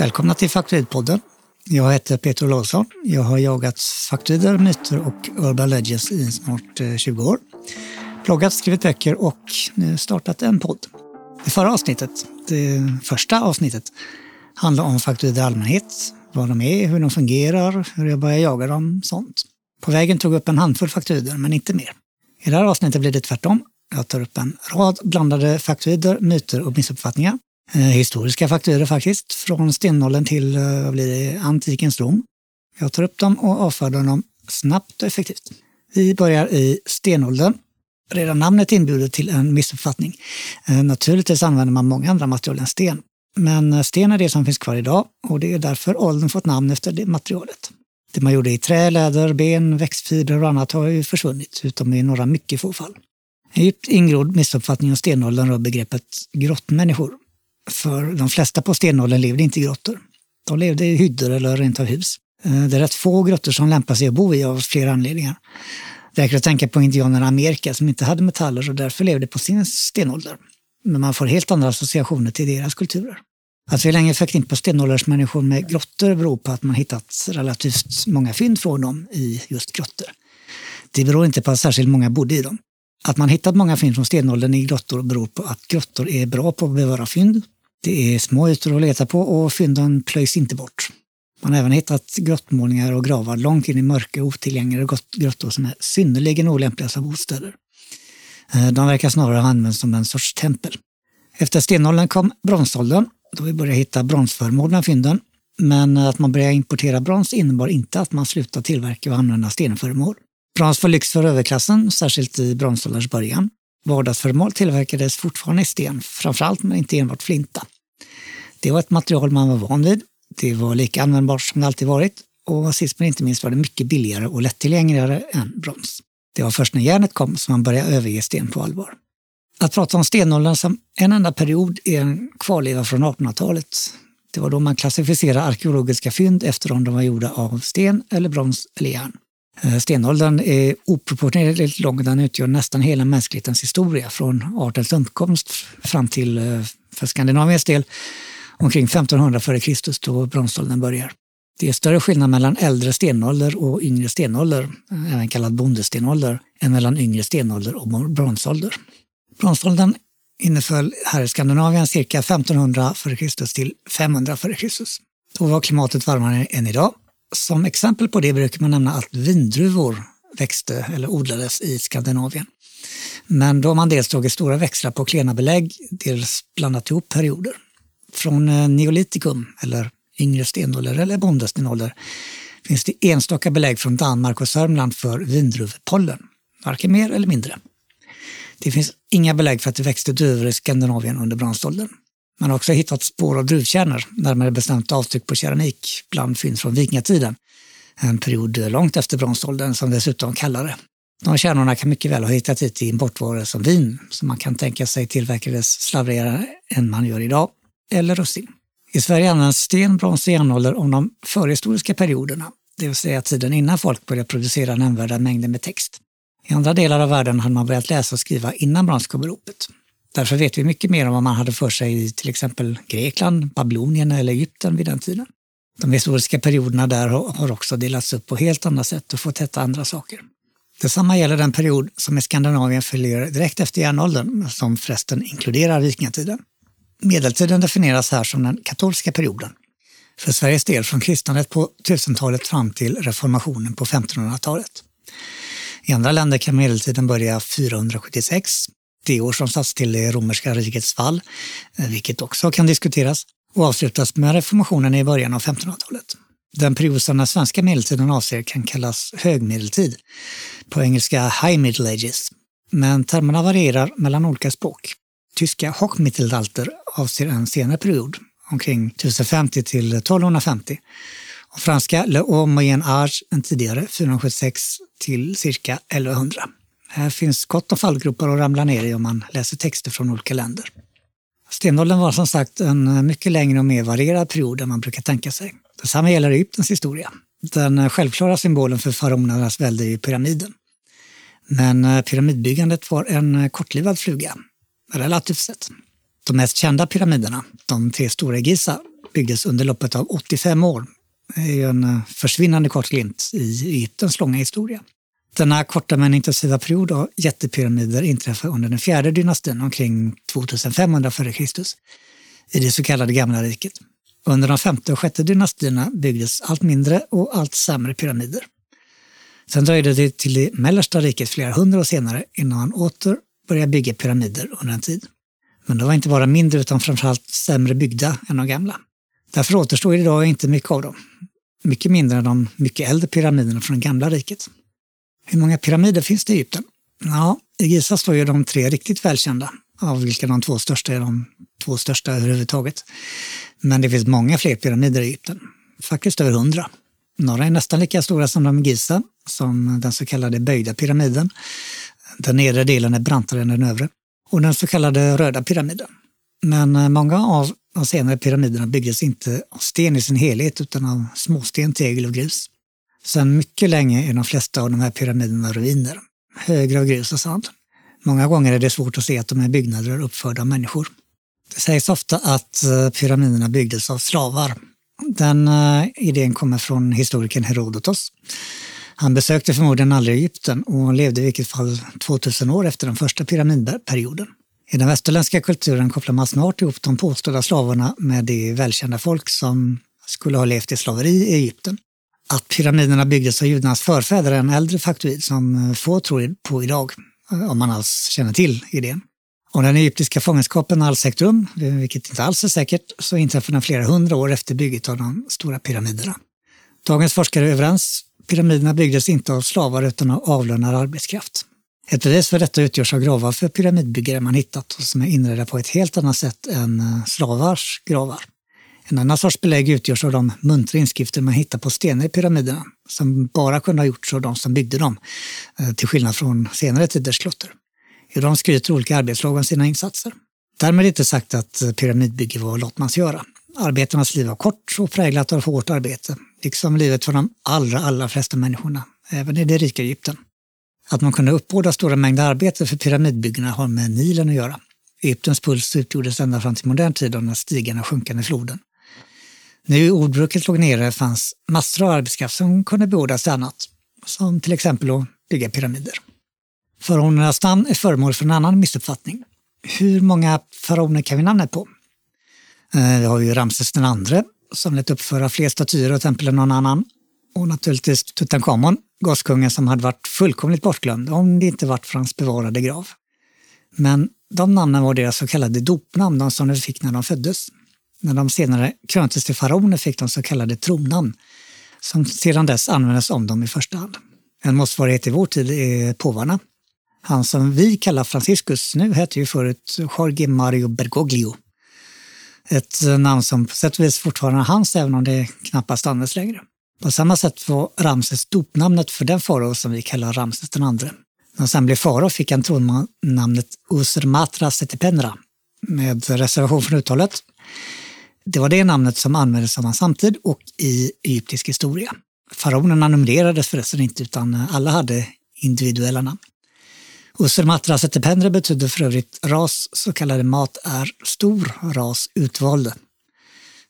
Välkomna till Faktoidpodden. Jag heter Peter Olausson. Jag har jagat faktoider, myter och urban legends i snart eh, 20 år. Bloggat, skrivit böcker och nu startat en podd. Det förra avsnittet, det första avsnittet, handlar om faktoider i allmänhet. Vad de är, hur de fungerar, hur jag börjar jaga dem, sånt. På vägen tog jag upp en handfull faktoider, men inte mer. I det här avsnittet blir det tvärtom. Jag tar upp en rad blandade faktoider, myter och missuppfattningar. Eh, historiska faktoider faktiskt, från stenåldern till eh, vad blir det, antikens Rom. Jag tar upp dem och avfärdar dem snabbt och effektivt. Vi börjar i stenåldern. Redan namnet inbjuder till en missuppfattning. Eh, naturligtvis använder man många andra material än sten. Men sten är det som finns kvar idag och det är därför åldern fått namn efter det materialet. Det man gjorde i trä, läder, ben, växtfibrer och annat har ju försvunnit, utom i några mycket få fall. En djupt ingrodd missuppfattning om stenåldern rör begreppet grottmänniskor. För de flesta på stenåldern levde inte i grottor. De levde i hyddor eller rent av hus. Eh, det är rätt få grottor som lämpar sig att bo i av flera anledningar. Det räcker att tänka på indianerna i Amerika som inte hade metaller och därför levde på sin stenålder. Men man får helt andra associationer till deras kulturer. Att vi länge förknippar stenåldersmänniskor med grottor beror på att man hittat relativt många fynd från dem i just grottor. Det beror inte på att särskilt många bodde i dem. Att man hittat många fynd från stenåldern i grottor beror på att grottor är bra på att bevara fynd. Det är små ytor att leta på och fynden plöjs inte bort. Man har även hittat grottmålningar och gravar långt in i mörka otillgängliga grottor som är synnerligen olämpliga som bostäder. Eh, de verkar snarare ha använts som en sorts tempel. Efter stenåldern kom bronsåldern, då vi började hitta bronsföremål bland fynden. Men att man började importera brons innebar inte att man slutade tillverka och använda stenföremål. Brons var lyx för överklassen, särskilt i bronsålderns början. Vardagsföremål tillverkades fortfarande i sten, framförallt men inte enbart flinta. Det var ett material man var van vid. Det var lika användbart som det alltid varit och sist men inte minst var det mycket billigare och lättillgängligare än brons. Det var först när järnet kom som man började överge sten på allvar. Att prata om stenåldern som en enda period är en kvarleva från 1800-talet. Det var då man klassificerade arkeologiska fynd efter om de var gjorda av sten eller brons eller järn. Eh, stenåldern är oproportionerligt lång. Den utgör nästan hela mänsklighetens historia från artens uppkomst fram till, eh, för Skandinaviens del, omkring 1500 f.Kr. då bronsåldern börjar. Det är större skillnad mellan äldre stenålder och yngre stenålder, eh, även kallad bondestenålder, än mellan yngre stenålder och bronsålder. Bronsåldern inneföll här i Skandinavien cirka 1500 f.Kr. till 500 f.Kr. Då var klimatet varmare än idag. Som exempel på det brukar man nämna att vindruvor växte eller odlades i Skandinavien. Men då har man dels dragit stora växlar på klena belägg, dels blandat ihop perioder. Från eh, neolitikum, eller yngre stenålder eller bondestenålder, finns det enstaka belägg från Danmark och Sörmland för vindruvpollen, varken mer eller mindre. Det finns inga belägg för att det växte druvor i Skandinavien under bronsåldern. Man har också hittat spår av druvkärnor, närmare bestämt avtryck på keramik, bland fynd från vikingatiden. En period långt efter bronsåldern som dessutom kallare. De kärnorna kan mycket väl ha hittat hit i importvaror som vin, som man kan tänka sig tillverkades slarvigare än man gör idag, eller russin. I Sverige används sten, brons och järnålder om de förhistoriska perioderna, det vill säga tiden innan folk började producera nämnvärda mängder med text. I andra delar av världen hade man börjat läsa och skriva innan bronskommeropet. Därför vet vi mycket mer om vad man hade för sig i till exempel Grekland, Babylonien eller Egypten vid den tiden. De historiska perioderna där har också delats upp på helt andra sätt och fått heta andra saker. Detsamma gäller den period som i Skandinavien följer direkt efter järnåldern, som förresten inkluderar vikingatiden. Medeltiden definieras här som den katolska perioden. För Sveriges del från kristnandet på 1000-talet fram till reformationen på 1500-talet. I andra länder kan medeltiden börja 476, år som satts till det romerska rikets fall, eh, vilket också kan diskuteras, och avslutas med reformationen i början av 1500-talet. Den period som den svenska medeltiden avser kan kallas högmedeltid, på engelska High Middle Ages. Men termerna varierar mellan olika språk. Tyska Hochmittelalter avser en senare period, omkring 1050 till 1250. Och franska Le Moyen Age en tidigare, 476 till cirka 1100. Här finns gott om fallgropar att ramla ner i om man läser texter från olika länder. Stenåldern var som sagt en mycket längre och mer varierad period än man brukar tänka sig. Detsamma gäller Egyptens historia. Den självklara symbolen för faraonernas välde är pyramiden. Men eh, pyramidbyggandet var en kortlivad fluga relativt sett. De mest kända pyramiderna, de tre stora i Giza, byggdes under loppet av 85 år. Det är ju en eh, försvinnande kort glimt i Egyptens långa historia. Denna korta men intensiva period av jättepyramider inträffar under den fjärde dynastin omkring 2500 f.Kr. i det så kallade Gamla riket. Under de femte och sjätte dynastierna byggdes allt mindre och allt sämre pyramider. Sen dröjde det till det mellersta riket flera hundra år senare innan man åter började bygga pyramider under en tid. Men de var inte bara mindre utan framförallt sämre byggda än de gamla. Därför återstår idag inte mycket av dem. Mycket mindre än de mycket äldre pyramiderna från det gamla riket. Hur många pyramider finns det i Egypten? Ja, i Giza står ju de tre riktigt välkända, av vilka de två största är de två största överhuvudtaget. Men det finns många fler pyramider i Egypten, faktiskt över hundra. Några är nästan lika stora som de i Giza, som den så kallade böjda pyramiden. Den nedre delen är brantare än den övre. Och den så kallade röda pyramiden. Men eh, många av de senare pyramiderna byggdes inte av sten i sin helhet utan av småsten, tegel och grus. Sedan mycket länge är de flesta av de här pyramiderna ruiner, högre av grus och sand. Många gånger är det svårt att se att de är byggnader uppförda av människor. Det sägs ofta att eh, pyramiderna byggdes av slavar. Den eh, idén kommer från historikern Herodotos. Han besökte förmodligen aldrig Egypten och levde i vilket fall 2000 år efter den första pyramidperioden. I den västerländska kulturen kopplar man snart ihop de påstådda slavarna med de välkända folk som skulle ha levt i slaveri i Egypten. Att pyramiderna byggdes av judarnas förfäder är en äldre faktoid som eh, få tror på idag, eh, om man alls känner till idén. Om den egyptiska fångenskapen alls ägt rum, eh, vilket inte alls är säkert, så inträffade den flera hundra år efter bygget av de stora pyramiderna. Dagens forskare är överens. Pyramiderna byggdes inte av slavar utan av avlönad arbetskraft. Ett bevis för detta utgörs av gravar för pyramidbyggare man hittat och som är inredda på ett helt annat sätt än slavars gravar. En annan sorts belägg utgörs av de muntra inskrifter man hittar på stenar i pyramiderna som bara kunde ha gjorts av de som byggde dem, eh, till skillnad från senare tiders klotter. I dem skryter olika arbetslag om sina insatser. Därmed inte sagt att eh, pyramidbygge var lottmansgöra. Arbetarnas liv var kort och präglat av hårt arbete, liksom livet för de allra, allra flesta människorna, även i det rika Egypten. Att man kunde uppbåda stora mängder arbete för pyramidbyggena har med Nilen att göra. Egyptens puls utgjordes ända fram till modern tid av den stigande och sjunkande floden. Nu ordbruket låg nere fanns massor av arbetskraft som kunde beordras till annat, som till exempel att bygga pyramider. Faraonernas namn är föremål för en annan missuppfattning. Hur många faraoner kan vi namnet på? Eh, vi har ju Ramses den andre som lät uppföra fler statyer och tempel än någon annan. Och naturligtvis Tutankhamon, gaskungen som hade varit fullkomligt bortglömd om det inte varit för hans bevarade grav. Men de namnen var deras så kallade dopnamn, de som de fick när de föddes. När de senare kröntes till faraoner fick de så kallade tronnamn, som sedan dess användes om dem i första hand. En motsvarighet i vår tid är påvarna. Han som vi kallar Franciscus nu hette ju förut Jorge Mario Bergoglio. Ett namn som på sätt och vis fortfarande är hans, även om det knappast används längre. På samma sätt var Ramses dopnamnet för den farao som vi kallar Ramses den andre. När han sen blev farao fick han tronnamnet Usermatra Setepenra med reservation från uttalet. Det var det namnet som användes av hans samtid och i egyptisk historia. Faraonerna numrerades förresten inte utan alla hade individuella namn. Usermatra Setependre betyder för övrigt ras, så kallade mat är stor, ras utvalde.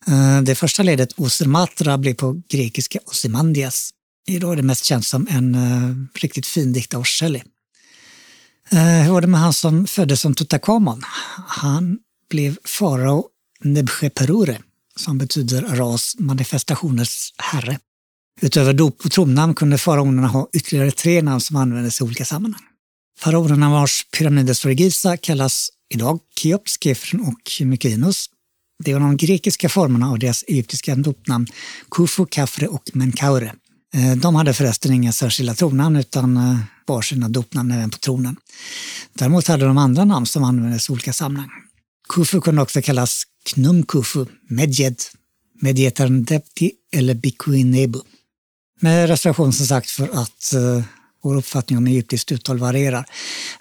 Eh, det första ledet Usermatra blev på grekiska Osimandias. Idag är det mest känt som en uh, riktigt fin dikt av Shelley. Uh, hur var det med han som föddes som Tutankhamon? Han blev farao Nebcheperure, som betyder ras manifestationers herre. Utöver dop och tronnamn kunde faraonerna ha ytterligare tre namn som användes i olika sammanhang. Faraonerna vars pyramider står i Giza kallas idag Keops, Kefren och Mykinos det var de grekiska formerna av deras egyptiska dopnamn Kufu, Kafre och Menkaure. Eh, de hade förresten inga särskilda tronnamn utan eh, var bar sina dopnamn även på tronen. Däremot hade de andra namn som användes i olika sammanhang. Kufu kunde också kallas Knum Kufu, Medjed, Medjetardepti eller Bikuinebu. Med reservation som sagt för att eh, vår uppfattning om egyptiskt uttal varierar.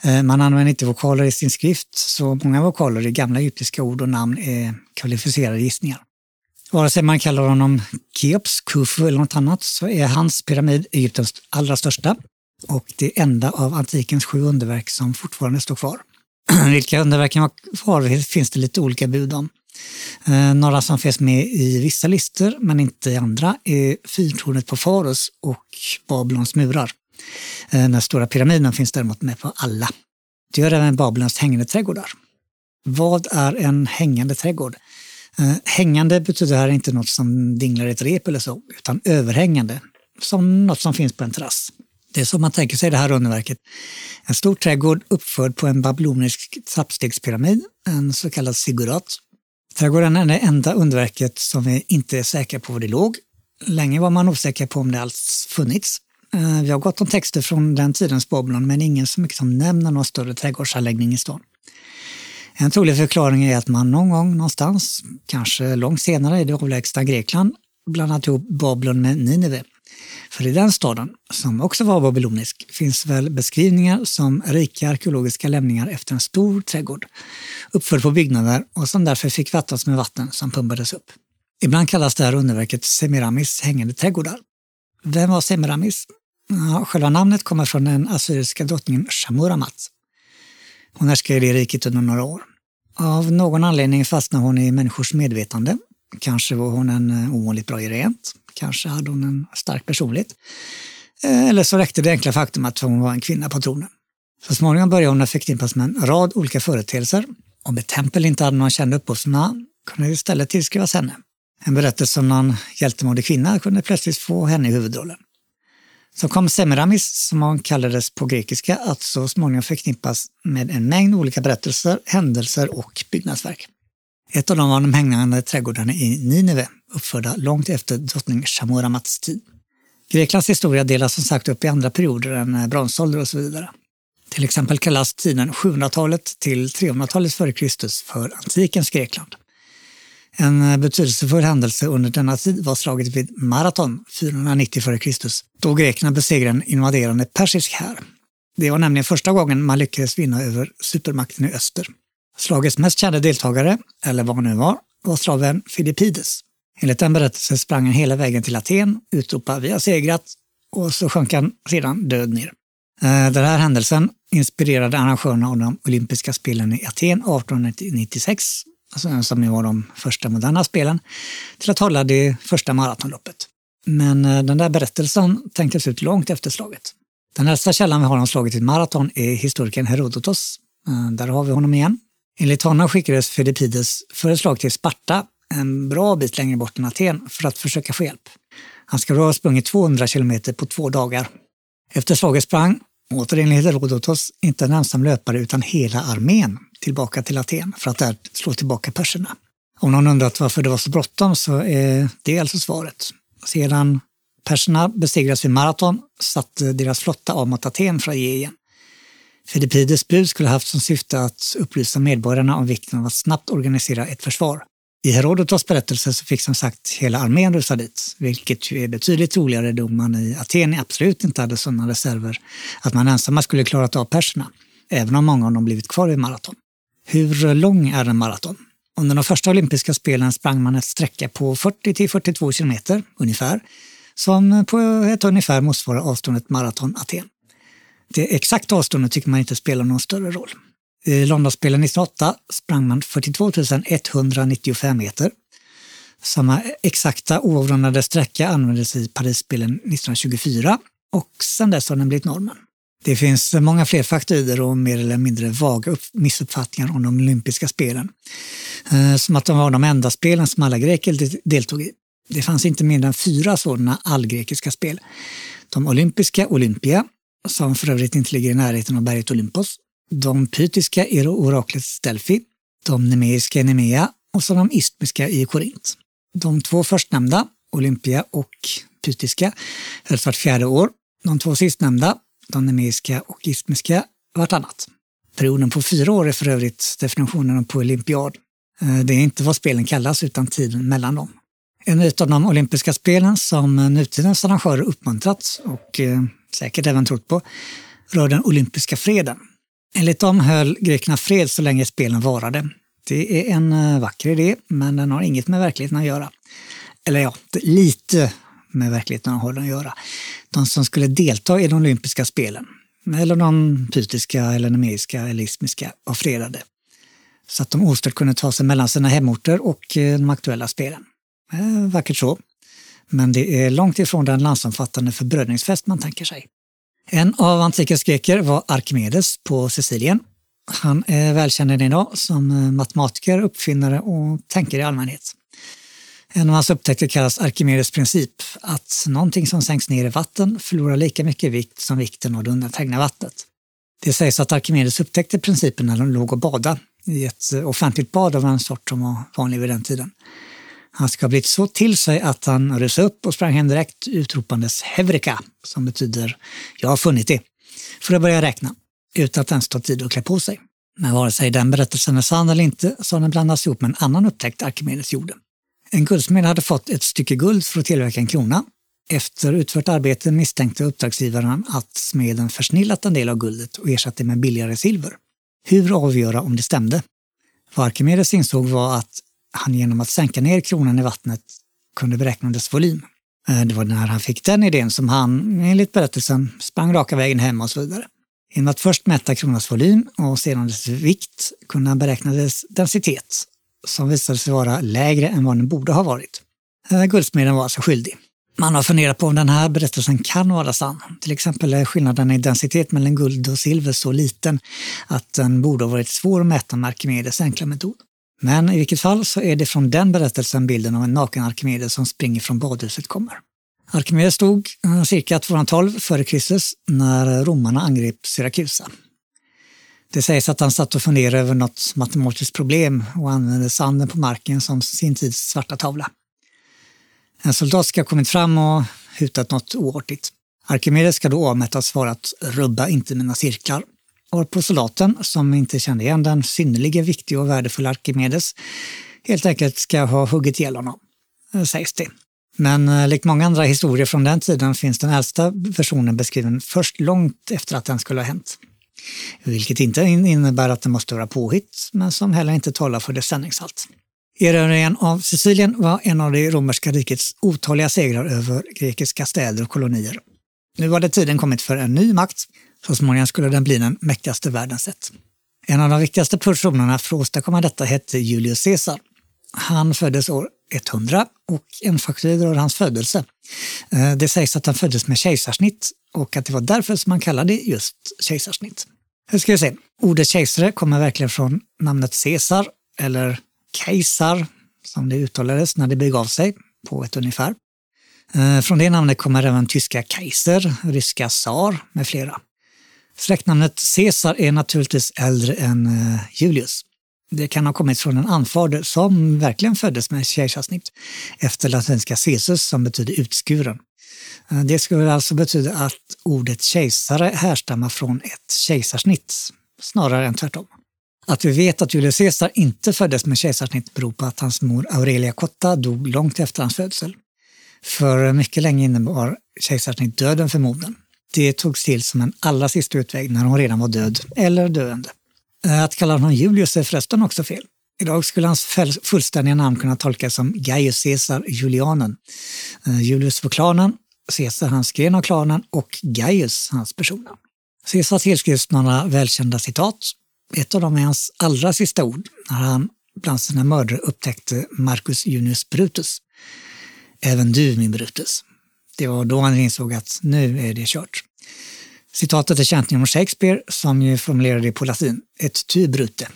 Eh, man använder inte vokaler i sin skrift, så många vokaler i gamla egyptiska ord och namn är kvalificerade gissningar. Vare sig man kallar honom Keops, Khufu eller något annat så är hans pyramid Egyptens allra största och det enda av antikens sju underverk som fortfarande står kvar. Vilka underverken var kvar finns det lite olika bud om. Eh, några som finns med i vissa listor men inte i andra är fyrtornet på Faros och Babylons murar. Eh, den stora pyramiden finns däremot med på alla. Det gör även Babylons hängande trädgårdar. Vad är en hängande trädgård? Eh, hängande betyder här inte något som dinglar i ett rep eller så, utan överhängande, som något som finns på en terrass. Det är så man tänker sig det här underverket. En stor trädgård uppförd på en babylonisk trappstegspyramid, en så kallad sigurat. Trädgården är det enda underverket som vi inte är säkra på var det låg. Länge var man osäker på om det alls funnits. Eh, vi har gått om texter från den tidens Babylon men ingen så mycket som liksom nämner någon större trädgårdsanläggning i stan. En trolig förklaring är att man någon gång någonstans, kanske långt senare i det avlägsna Grekland, blandat ihop Babylon med Nineve. För i den staden, som också var babylonisk, finns väl beskrivningar som rika arkeologiska lämningar efter en stor trädgård, uppförd på byggnader och som därför fick vattnas med vatten som pumpades upp. Ibland kallas det här underverket Semiramis hängande trädgårdar. Vem var Semiramis? Ja, själva namnet kommer från den assyriska drottningen Shamuramat. Hon härskade i det riket under några år. Av någon anledning fastnade hon i människors medvetande. Kanske var hon en eh, ovanligt bra gerent. Kanske hade hon en stark personlighet. Eh, eller så räckte det enkla faktum att hon var en kvinna på tronen. Så småningom började hon förknippas med en rad olika företeelser. Om ett tempel inte hade någon känd upphovsman kunde det istället tillskrivas henne. En berättelse om någon hjältemodig kvinna kunde plötsligt få henne i huvudrollen. Så kom Semiramis, som hon kallades på grekiska, att så småningom förknippas med en mängd olika berättelser, händelser och byggnadsverk. Ett av dem var de hängande trädgårdarna i Nineve, uppförda långt efter drottning Shamuramats tid. Greklands historia delas som sagt upp i andra perioder än eh, bronsålder och så vidare. Till exempel kallas tiden 700-talet till 300-talet före Kristus för antikens Grekland. En eh, betydelsefull händelse under denna tid var slaget vid Marathon 490 f.Kr. då grekerna besegrade en invaderande persisk här. Det var nämligen första gången man lyckades vinna över supermakten i öster. Slagets mest kända deltagare, eller vad han nu var, var slaven Filippides. Enligt den berättelsen sprang han hela vägen till Aten, utropade vi har segrat och så sjönk han sedan död ner. Eh, den här händelsen inspirerade arrangörerna av de olympiska spelen i Aten 1896 alltså, som var de första moderna spelen, till att hålla det första maratonloppet. Men eh, den där berättelsen tänktes ut långt efter slaget. Den äldsta källan vi har om slaget i maraton är historikern Herodotos. Eh, där har vi honom igen. Enligt honom skickades Filipides för ett slag till Sparta, en bra bit längre bort än Aten, för att försöka få hjälp. Han ska då ha sprungit 200 kilometer på två dagar. Efter slaget sprang, återigen enligt Herodotos, inte en ensam löpare utan hela armén tillbaka till Aten för att där slå tillbaka perserna. Om någon undrat varför det var så bråttom så är det alltså svaret. Sedan perserna besegrats vid Maraton satte deras flotta av mot Aten för att ge igen. Filippides bud skulle haft som syfte att upplysa medborgarna om vikten av att snabbt organisera ett försvar. I Herodotos berättelse så fick som sagt hela armén rusa dit, vilket ju är betydligt troligare då man i Aten absolut inte hade sådana reserver att man ensamma skulle klarat av perserna, även om många av dem blivit kvar vid Maraton. Hur lång är en maraton? Under de första olympiska spelen sprang man ett sträcka på 40 till 42 kilometer ungefär, som på ett ungefär motsvarar avståndet maraton-Aten. Det exakta avståndet tycker man inte spelar någon större roll. Eh, I Londonspelen 1908 sprang man 42 195 meter. Samma exakta oavrundade sträcka användes i Parisspelen 1924 och sedan dess har den blivit normen. Det finns många fler faktorer och mer eller mindre vaga missuppfattningar om de olympiska spelen. Eh, som att de var de enda spelen som alla greker deltog i. Det fanns inte mindre än fyra sådana allgrekiska spel. De olympiska Olympia, som för övrigt inte ligger i närheten av berget Olympos. De pytiska i oraklets Delphi. De nemeiska i Nemea och så de istmiska i Korint. De två förstnämnda, Olympia och pytiska, hölls vart fjärde år. De två sistnämnda, de nemeiska och istmiska vartannat. Perioden på fyra år är för övrigt definitionen på olympiad. Eh, det är inte vad spelen kallas utan tiden mellan dem. En av de olympiska spelen som nutidens arrangörer uppmuntrat och eh, säkert även trott på rör den olympiska freden. Enligt dem höll grekerna fred så länge spelen varade. Det är en eh, vacker idé, men den har inget med verkligheten att göra. Eller ja, lite med verkligheten har den att göra. De som skulle delta i de olympiska spelen, eller de pytiska, eller nemeiska eller ismiska, var fredade. så att de ostört kunde ta sig mellan sina hemorter och eh, de aktuella spelen. Eh, vackert så. Men det är långt ifrån den landsomfattande förbrödringsfest man tänker sig. En av antikens greker var Arkimedes på Sicilien. Han är välkänd idag som eh, matematiker, uppfinnare och tänkare i allmänhet. En av hans upptäckter kallas Arkimedes princip, att någonting som sänks ner i vatten förlorar lika mycket vikt som vikten av det undantagna vattnet. Det sägs att Arkimedes upptäckte principen när de låg och badade i ett eh, offentligt bad av en sort som var vanlig vid den tiden. Han ska ha blivit så till sig att han rös upp och sprang hem direkt utropandes Hevrika, som betyder jag har funnit det, för att börja räkna, utan att ens ta tid att klä på sig. Men vare sig den berättelsen är sann eller inte så har den blandats ihop med en annan upptäckt Arkimedes gjorde. En guldsmed hade fått ett stycke guld för att tillverka en krona. Efter utfört arbete misstänkte uppdragsgivaren att smeden försnillat en del av guldet och ersatt det med billigare silver. Hur avgöra om det stämde? Vad Arkimedes insåg var att han genom att sänka ner kronan i vattnet kunde beräkna dess volym. Eh, det var när han fick den idén som han, enligt berättelsen, sprang raka vägen hem och så vidare. Genom att först mäta kronans volym och sedan dess vikt kunde han beräkna dess densitet, som visade sig vara lägre än vad den borde ha varit. Eh, guldsmeden var alltså skyldig. Man har funderat på om den här berättelsen kan vara sann. Till exempel är skillnaden i densitet mellan guld och silver så liten att den borde ha varit svår att mäta med Arkimedes enkla metod. Men i vilket fall så är det från den berättelsen bilden av en naken Arkimedes som springer från badhuset kommer. Arkimedes stod eh, cirka 212 f.Kr. när romarna angrep Syrakusa. Det sägs att han satt och funderade över något matematiskt problem och använde sanden på marken som sin tids svarta tavla. En soldat ska ha kommit fram och hutat något oartigt. Arkimedes ska då avmättas svarat “rubba inte mina cirklar” Och soldaten, som inte kände igen den synnerligen viktiga och värdefulla Arkimedes, helt enkelt ska ha huggit ihjäl honom, eh, sägs det. Men eh, likt många andra historier från den tiden finns den äldsta versionen beskriven först långt efter att den skulle ha hänt. Vilket inte innebär att det måste vara påhitt, men som heller inte talar för dess sanningshalt. Erövringen av Sicilien var en av det romerska rikets otaliga segrar över grekiska städer och kolonier. Nu hade tiden kommit för en ny makt. Så småningom skulle den bli den mäktigaste världen sett. En av de viktigaste personerna för att åstadkomma detta hette Julius Caesar. Han föddes år 100 och en faktor rör hans födelse. Eh, det sägs att han föddes med kejsarsnitt och att det var därför som man kallade det just kejsarsnitt. Hur ska vi se? Ordet kejsare kommer verkligen från namnet Caesar eller kejsar som det uttalades när det begav sig på ett ungefär. Eh, från det namnet kommer även tyska kaiser, ryska tsar med flera. Släktnamnet Caesar är naturligtvis äldre än eh, Julius. Det kan ha kommit från en anfader som verkligen föddes med kejsarsnitt efter latinska caesus som betyder utskuren. Eh, det skulle alltså betyda att ordet kejsare härstammar från ett kejsarsnitt snarare än tvärtom. Att vi vet att Julius Caesar inte föddes med kejsarsnitt beror på att hans mor Aurelia Cotta dog långt efter hans födsel. För mycket länge innebar kejsarsnitt döden för modern. Det togs till som en allra sista utväg när hon redan var död eller döende. Att kalla honom Julius är förresten också fel. Idag skulle hans fullständiga namn kunna tolkas som Gaius Caesar Julianen. Eh, Julius var klanen, Caesar hans gren av klanen och Gaius hans personnamn. Caesar tillskrivs några välkända citat. Ett av dem är hans allra sista ord när han bland sina mördare upptäckte Marcus Junius Brutus. Även du min Brutus. Det var då han insåg att nu är det kört. Citatet är känt genom Shakespeare som ju formulerade det på latin, ett ty brute.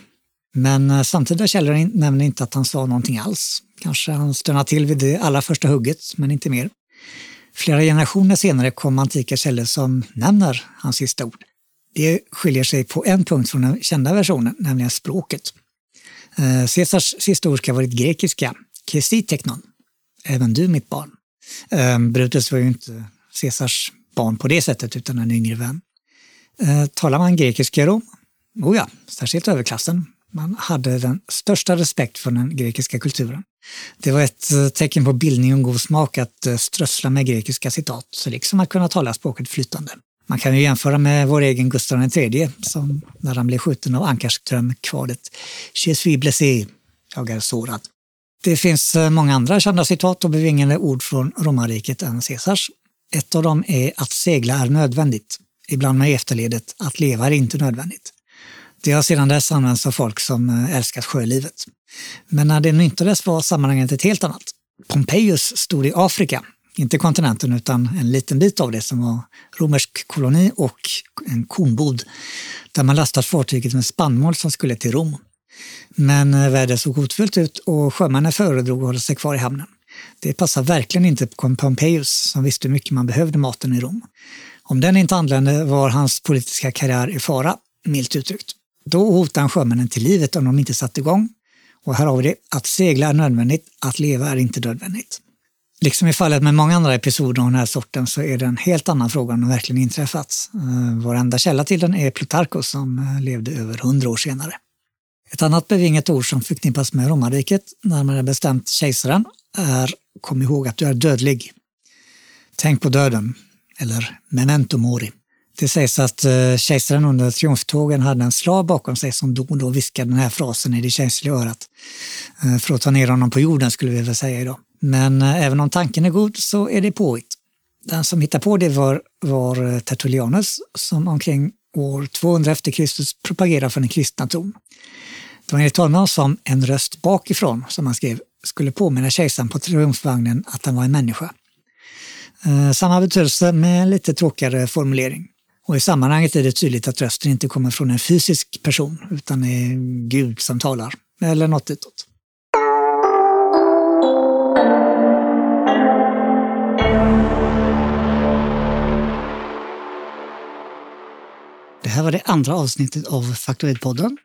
Men eh, samtida källor nämner inte att han sa någonting alls. Kanske han stönade till vid det allra första hugget, men inte mer. Flera generationer senare kom antika källor som nämner hans sista ord. Det skiljer sig på en punkt från den kända versionen, nämligen språket. Eh, Caesars sista ord ska ha varit grekiska, kesiteknon, även du mitt barn. Ehm, Brutus var ju inte Caesars barn på det sättet utan en yngre vän. Ehm, talar man grekiska då? Oh ja, särskilt överklassen. Man hade den största respekt för den grekiska kulturen. Det var ett eh, tecken på bildning och god smak att eh, strössla med grekiska citat, så liksom att kunna tala språket flytande. Man kan ju jämföra med vår egen Gustav III som när han blev skjuten av Ankarström kvadet Je suis blessé, jag är sårad. Det finns eh, många andra kända citat och bevingade ord från romarriket än Caesars. Ett av dem är att segla är nödvändigt, ibland med efterledet att leva är inte nödvändigt. Det har sedan dess använts av folk som eh, älskat sjölivet. Men när det myntades var sammanhanget ett helt annat. Pompejus stod i Afrika, inte kontinenten utan en liten bit av det som var romersk koloni och en kornbod där man lastat fartyget med spannmål som skulle till Rom. Men vädret såg hotfullt ut och sjömännen föredrog att hålla sig kvar i hamnen. Det passar verkligen inte på Pompejus som visste hur mycket man behövde maten i Rom. Om den inte anlände var hans politiska karriär i fara, milt uttryckt. Då hotade han sjömännen till livet om de inte satte igång. Och här har vi det, att segla är nödvändigt, att leva är inte nödvändigt. Liksom i fallet med många andra episoder av den här sorten så är det en helt annan fråga om den verkligen inträffat. Eh, vår enda källa till den är Plutarchos som eh, levde över hundra år senare. Ett annat bevingat ord som förknippas med romarriket, närmare bestämt kejsaren, är kom ihåg att du är dödlig. Tänk på döden, eller memento mori. Det sägs att eh, kejsaren under triumftågen hade en slav bakom sig som då och då viskade den här frasen i det känsliga örat. Eh, för att ta ner honom på jorden skulle vi väl säga idag. Men eh, även om tanken är god så är det påhitt. Den som hittade på det var, var Tertullianus som omkring år 200 efter Kristus propagerade för den kristna tron. Det var enligt honom som en röst bakifrån, som han skrev, skulle påminna kejsaren på triumfvagnen att han var en människa. Eh, samma betydelse med lite tråkigare formulering. Och i sammanhanget är det tydligt att rösten inte kommer från en fysisk person utan är Gud som talar, eller något ditåt. Det här var det andra avsnittet av Faktoidpodden.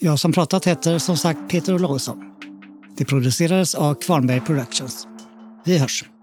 Jag som pratat heter som sagt Peter Olausson. Det producerades av Kvarnberg Productions. Vi hörs!